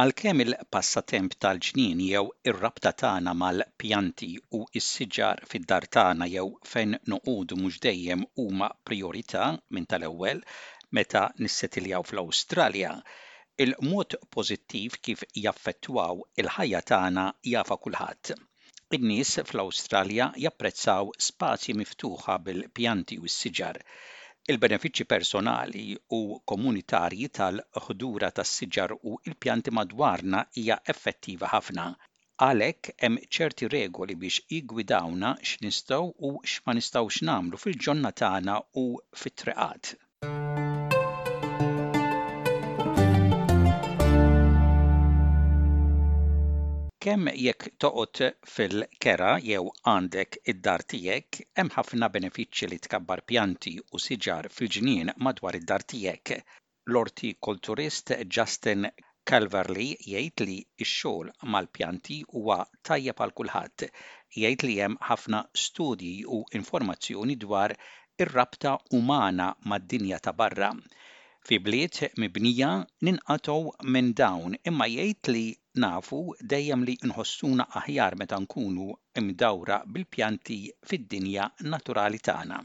Għalkemm il-passatemp tal-ġnien jew ir-rabta tagħna mal-pjanti u s-siġar fid-dar tagħna jew fejn noqogħdu mhux dejjem huma prijorità minn tal-ewwel meta nissetiljaw fl-Awstralja, Il-mod pożittiv kif jaffettwaw il-ħajja tagħna jafha kulħadd. In-nies fl-Awstralja japprezzaw spazji miftuħa bil-pjanti u s-siġar. Il-benefiċċji personali u komunitarji tal-ħdura tas-siġar u l-pjanti madwarna hija effettiva ħafna. Għalhekk hemm ċerti regoli biex jiggwidawna x'nistgħu u x'ma nistgħux nagħmlu fil-ġonna tagħna u fit-triqat. Kemm jekk toqgħod fil-kera jew għandek id-dar tiegħek, hemm ħafna benefiċċji li tkabbar pjanti u siġar fil-ġnien madwar id-dar tiegħek. L-ortikulturist Justin Calverley jgħid li x-xogħol mal-pjanti huwa tajjeb għal kulħadd. Jgħid li hemm ħafna studji u informazzjoni dwar ir-rabta umana mad-dinja ta' barra. Fi bliet mibnija ninqatgħu minn dawn imma jgħid li nafu dejjem li nħossuna aħjar meta nkunu mdawra bil-pjanti fid-dinja naturali tagħna.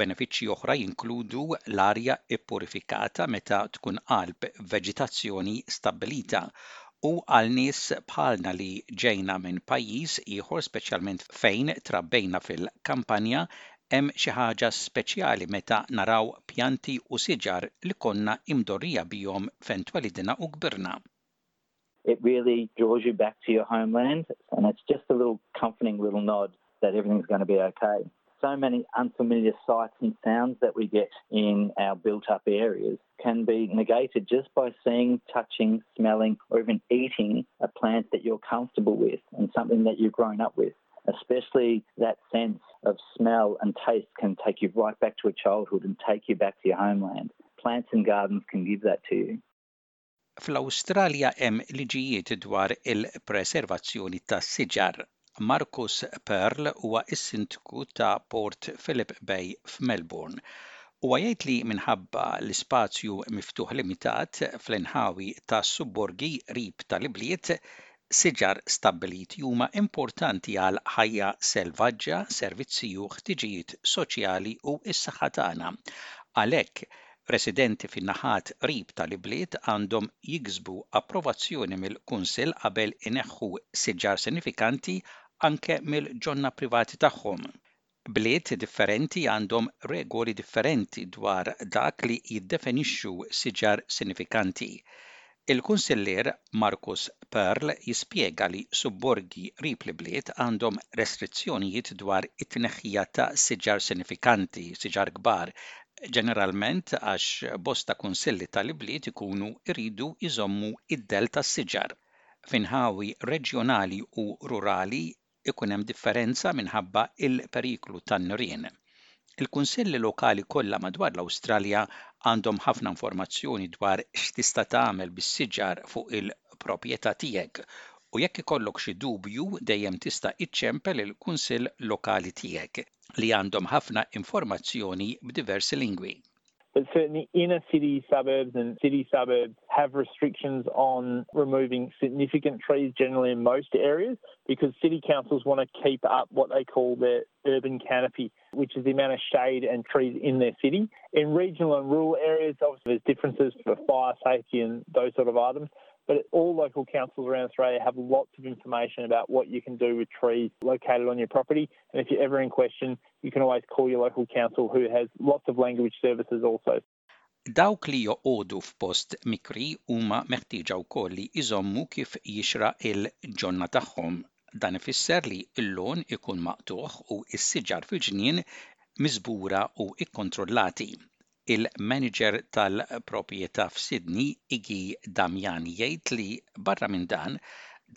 Benefiċċji oħra jinkludu l-arja ppurifikata meta tkun qalb veġitazzjoni stabbilita u għal nies bħalna li ġejna minn pajjiż ieħor speċjalment fejn trabbejna fil-kampanja hemm xi ħaġa speċjali meta naraw pjanti u siġar li konna imdorrija bihom fejn twelidna u kbirna. it really draws you back to your homeland, and it's just a little comforting little nod that everything's going to be okay. So many unfamiliar sights and sounds that we get in our built up areas can be negated just by seeing, touching, smelling, or even eating a plant that you're comfortable with and something that you've grown up with especially that sense of smell and taste can take you right back to a childhood and take you back to your homeland. Plants and gardens can give that to you. Fl-Awstralja hemm liġijiet dwar il-preservazzjoni tas-siġar. Marcus Pearl huwa s-Sindku ta' Port Phillip Bay f'Melbourne. Huwa jgħid li minħabba l-ispazju miftuħ limitat fl-inħawi tas-subborgi qrib tal-ibliet, siġar stabbiliti huma importanti għal ħajja selvaġġa, servizzi u ħtiġijiet soċjali u s-saħħa tagħna. Għalhekk, residenti fin-naħat qrib tal-ibliet għandhom jiksbu approvazzjoni mill-Kunsill qabel ineħħu siġar sinifikanti anke mill-ġonna privati tagħhom. Bliet differenti għandhom regoli differenti dwar dak li jiddefinixxu siġar sinifikanti. Il-Kunsillier Markus Perl jispjega li subborgi qrib l-ibliet għandhom restrizzjonijiet dwar it-tneħħija ta' siġar sinifikanti, siġar kbar, ġeneralment għax bosta kunsilli tal-ibliet ikunu jridu jżommu d-dell tas-siġar f'inħawi reġjonali u rurali ikun hemm differenza minħabba l-periklu tan-nirien. Il-Kunsilli Lokali kollha madwar l-Awstralja għandhom ħafna informazzjoni dwar x'tista' tagħmel bis-siġar fuq il-propjetà tiegħek u jekk ikollok xi dubju dejjem tista' iċċempel il-Kunsill Lokali tiegħek li għandhom ħafna informazzjoni b'diversi lingwi. But certainly inner city suburbs and city suburbs have restrictions on removing significant trees generally in most areas because city councils want to keep up what they call their urban canopy, which is the amount of shade and trees in their city. In regional and rural areas, obviously, there's differences for fire safety and those sort of items. But all local councils around Australia have lots of information about what you can do with trees located on your property. And if you're ever in question, you can always call your local council who has lots of language services also. Dawk li joqogħdu f'post mikri huma meħtieġa wkoll li jżommu kif jixraq il-ġonna tagħhom. Dan ifisser li l-lon ikun maqtugħ u s-siġar fil-ġnien miżbura u kkontrollati. Il-manager tal-proprjetà f'Sydney, Iggy Damian jgħid li, barra minn dan,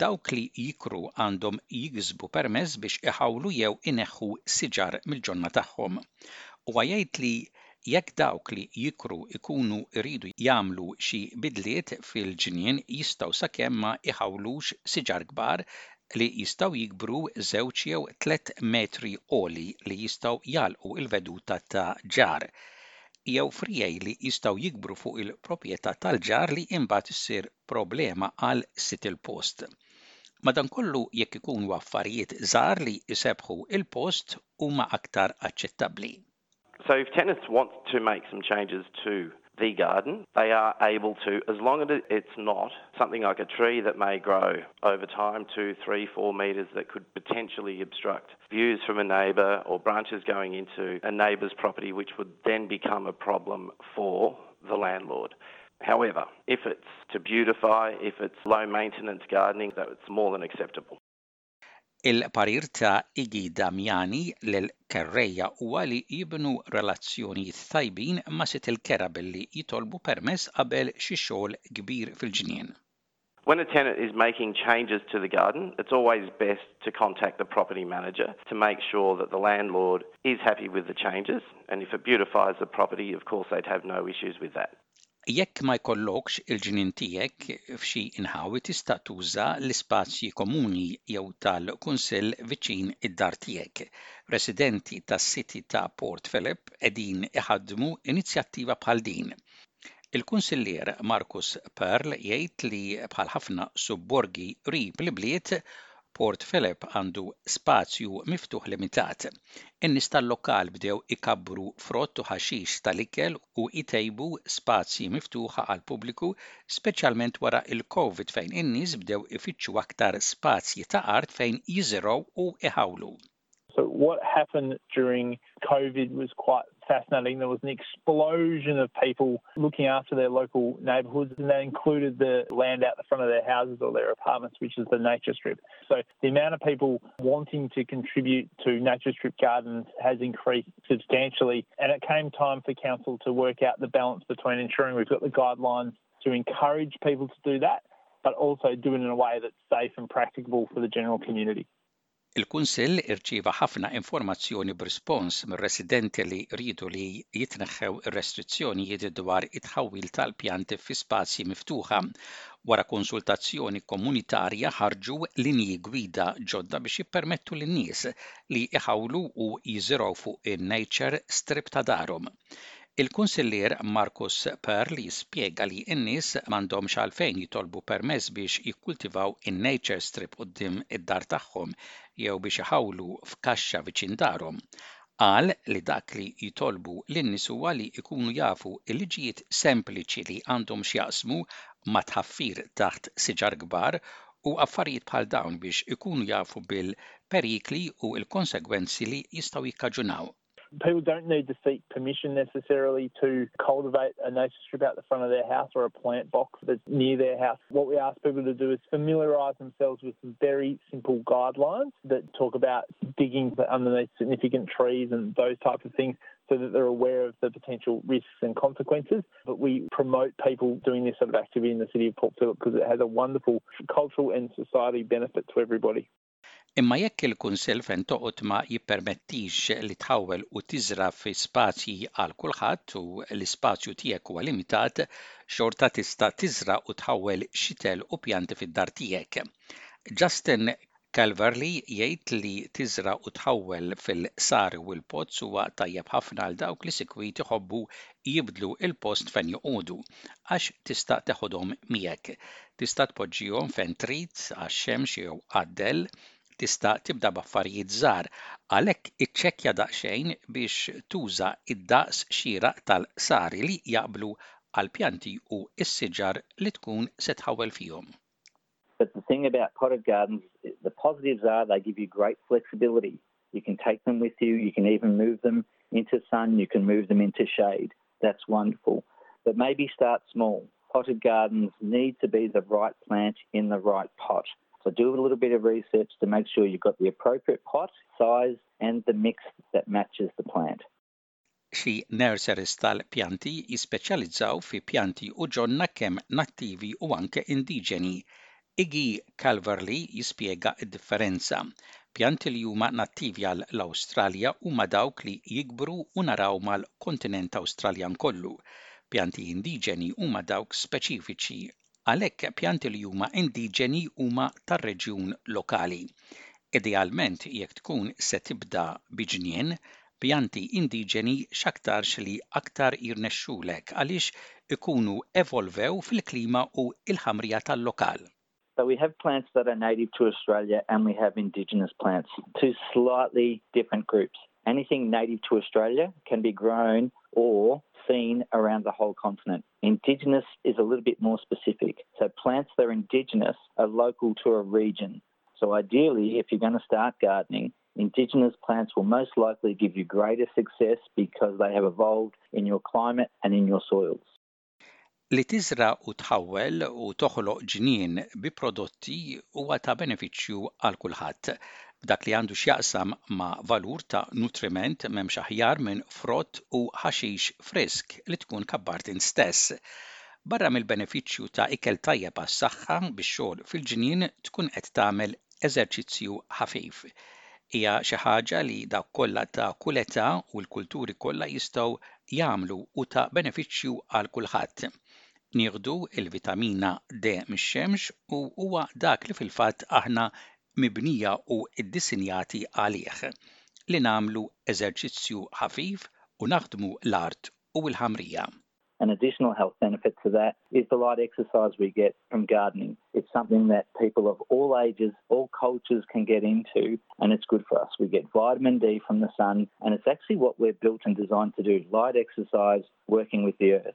dawk li jikru għandhom jiksbu permess biex iħawlu jew ineħħu siġar mill-ġonna tagħhom. Huwa jgħid li jekk dawk li jikru jkunu jridu jagħmlu xi bidliet fil-ġnien jistgħu sakemm ma iħawlux siġar kbar li jistgħu jikbru żewġ jew tliet metri għoli li jistgħu jagħlqu l-veduta ta' ġar jew friegħi li jistgħu jikbru fuq il-proprjetà tal-ġar li imbagħad issir problema għal sid il-post madankollu jekk ikunu affarijiet żgħar li jsebbħu l-post huma aktar aċċettabbli. So if tenants want to make some changes to the garden, they are able to, as long as it's not something like a tree that may grow over time, two, three, four metres that could potentially obstruct views from a neighbour or branches going into a neighbour's property, which would then become a problem for the landlord. However, if it's to beautify, if it's low maintenance gardening, that's more than acceptable. Il-parir ta' Iggy Damiani lil Kerreja huwa li jibnu relazzjonijiet tajbin ma' Sid il-Kera billi jitolbu permess qabel xi xogħol kbir fil-ġnien. When a tenant is making changes to the garden, it's always best to contact the property manager to make sure that the landlord is happy with the changes and if it beautifies the property of course they'd have no issues with that. Jekk ma jkollokx il-ġnien tiegħek f'xi inħawi tista' tuża l-ispazji komuni jew tal-kunsill viċin id-dar tiegħek. Residenti tas-City ta' Port Phillip qegħdin iħaddmu inizjattiva bħal din. Il-Kunsillier Marcus Pearl jgħid li bħal ħafna subborgi qrib l-ibliet, Port Phillip għandu spazju miftuħ limitat. In-nies tal-lokal bdew ikabbru frott u ħaxix tal-ikel u jtejbu spazji miftuħa għall-pubbliku, speċjalment wara l-Covid fejn in-nies bdew ifittxu aktar spazji ta' art fejn jiżirgħu u jħawlu. So what happened during COVID was quite fascinating. There was an explosion of people looking after their local neighbourhoods, and that included the land out the front of their houses or their apartments, which is the nature strip. So the amount of people wanting to contribute to nature strip gardens has increased substantially, and it came time for council to work out the balance between ensuring we've got the guidelines to encourage people to do that, but also do it in a way that's safe and practicable for the general community. Il-Kunsill irċieva ħafna informazzjoni b'rispons mir-residenti li riedu li jitneħħew ir-restrizzjonijiet dwar it-tħawwil tal-pjanti fi spazji miftuħa. Wara konsultazzjoni Komunitarja ħarġu linji gwida ġodda biex jippermettu lin-nies li jħawlu u jiżirgħu fuq in-nature strip ta' darhom. Il-Kunsillier Markus Perl jispjega li n-nies m'għandhomx għalfejn jitolbu permess biex jikkultivaw in-nature strip quddiem id-dar tagħhom jew biex iħawlu f'kaxxa viċin darhom. Qal li dak li jitolbu lin-nies huwa li jkunu jafu l-liġijiet sempliċi li għandhom x'jaqsmu ma' tħaffir taħt siġar kbar u affarijiet bħal dawn biex ikunu jafu bil-perikli u l-konsegwenzi li jistgħu jikkaġunaw. people don't need to seek permission necessarily to cultivate a nature strip out the front of their house or a plant box that's near their house. What we ask people to do is familiarise themselves with some very simple guidelines that talk about digging underneath significant trees and those types of things so that they're aware of the potential risks and consequences. But we promote people doing this sort of activity in the city of Port Phillip because it has a wonderful cultural and society benefit to everybody. Imma jekk il-Kunsill fejn toqgħod ma jippermettix li tħawwel u tiżra' fi spazji għal kulħadd u l-ispazju tiegħek huwa limitat, xorta tista' tiżra' u tħawwel xitel u pjanti fid-dar tiegħek. Justin Calverley jgħid li tiżra' u tħawwel fil-qsari u l-pozz huwa tajjeb ħafna għal dawk li sikwit iħobbu jibdlu l-post fejn joqogħdu għax tista' teħodhom miegħek. Tista' tpoġġihom fejn trid għax-xemx jew għad-dell. Tista' tibda b'affarijiet żgħar, għalhekk iċċekkja daqsxejn biex tuża d-daqs xieraq tal-qsari li jaqblu għall-pjanti u s-siġar li tkun se tħawwel fihom. But the thing about potted gardens, the positives are they give you great flexibility. You can take them with you, you can even move them into sun, you can move them into shade. That's wonderful. But maybe start small. Potted gardens need to be the right plant in the right pot. So do a little bit of research to make sure you've got the appropriate pot, size and the mix that matches the plant. Xi nurseries tal-pjanti jispeċjalizzaw fi pjanti u ġonna kemm nattivi u anke indiġeni. Iggy Calverley jispjega d-differenza, Pjanti li huma nattivi għal l-Awstralja huma dawk li jikbru u naraw mal-kontinent Awstraljan kollu. Pjanti indiġeni huma dawk speċifiċi Għalhekk pjanti li huma indiġeni huma tar-reġjun lokali. Idealment jekk tkun se tibda bi ġnien, pjanti indiġeni x'aktarx li aktar jirnexxulek għaliex ikunu evolvew fil-klima u l-ħamrija tal-lokal. So we have plants that are native to Australia and we have indigenous plants, two slightly different groups. Anything native to Australia can be grown or seen around the whole continent. Indigenous is a little bit more specific. So plants that are indigenous are local to a region. So ideally, if you're going to start gardening, indigenous plants will most likely give you greater success because they have evolved in your climate and in your soils. Li tiżra' u tħawwel u toħloq ġnien bi prodotti huwa ta' benefiċċju għal kulħadd. F'dak li għandu x'jaqsam ma' valur ta' nutriment m'hemmx aħjar minn frott u ħaxix frisk li tkun kabbart int stess. Barra mill-benefiċċju ta' ikel tajjeb għas-saħħa, bix-xogħol fil-ġnien tkun qed tagħmel eżerċizzju ħafif. Hija xi ħaġa li dawk kollha ta' kull età u l-kulturi kollha jistgħu jagħmlu u ta' benefiċċju għal kulħadd. Nieħdu l-vitamina D mix-xemx u huwa dak li fil-fatt aħna mibnija u ddisinjati għalih, li nagħmlu eżerċizzju ħafif u naħdmu l-art u l-ħamrija. An additional health benefit to that is the light exercise we get from gardening. It's something that people of all ages, all cultures can get into, and it's good for us. We get vitamin D from the sun, and it's actually what we're built and designed to do light exercise, working with the earth.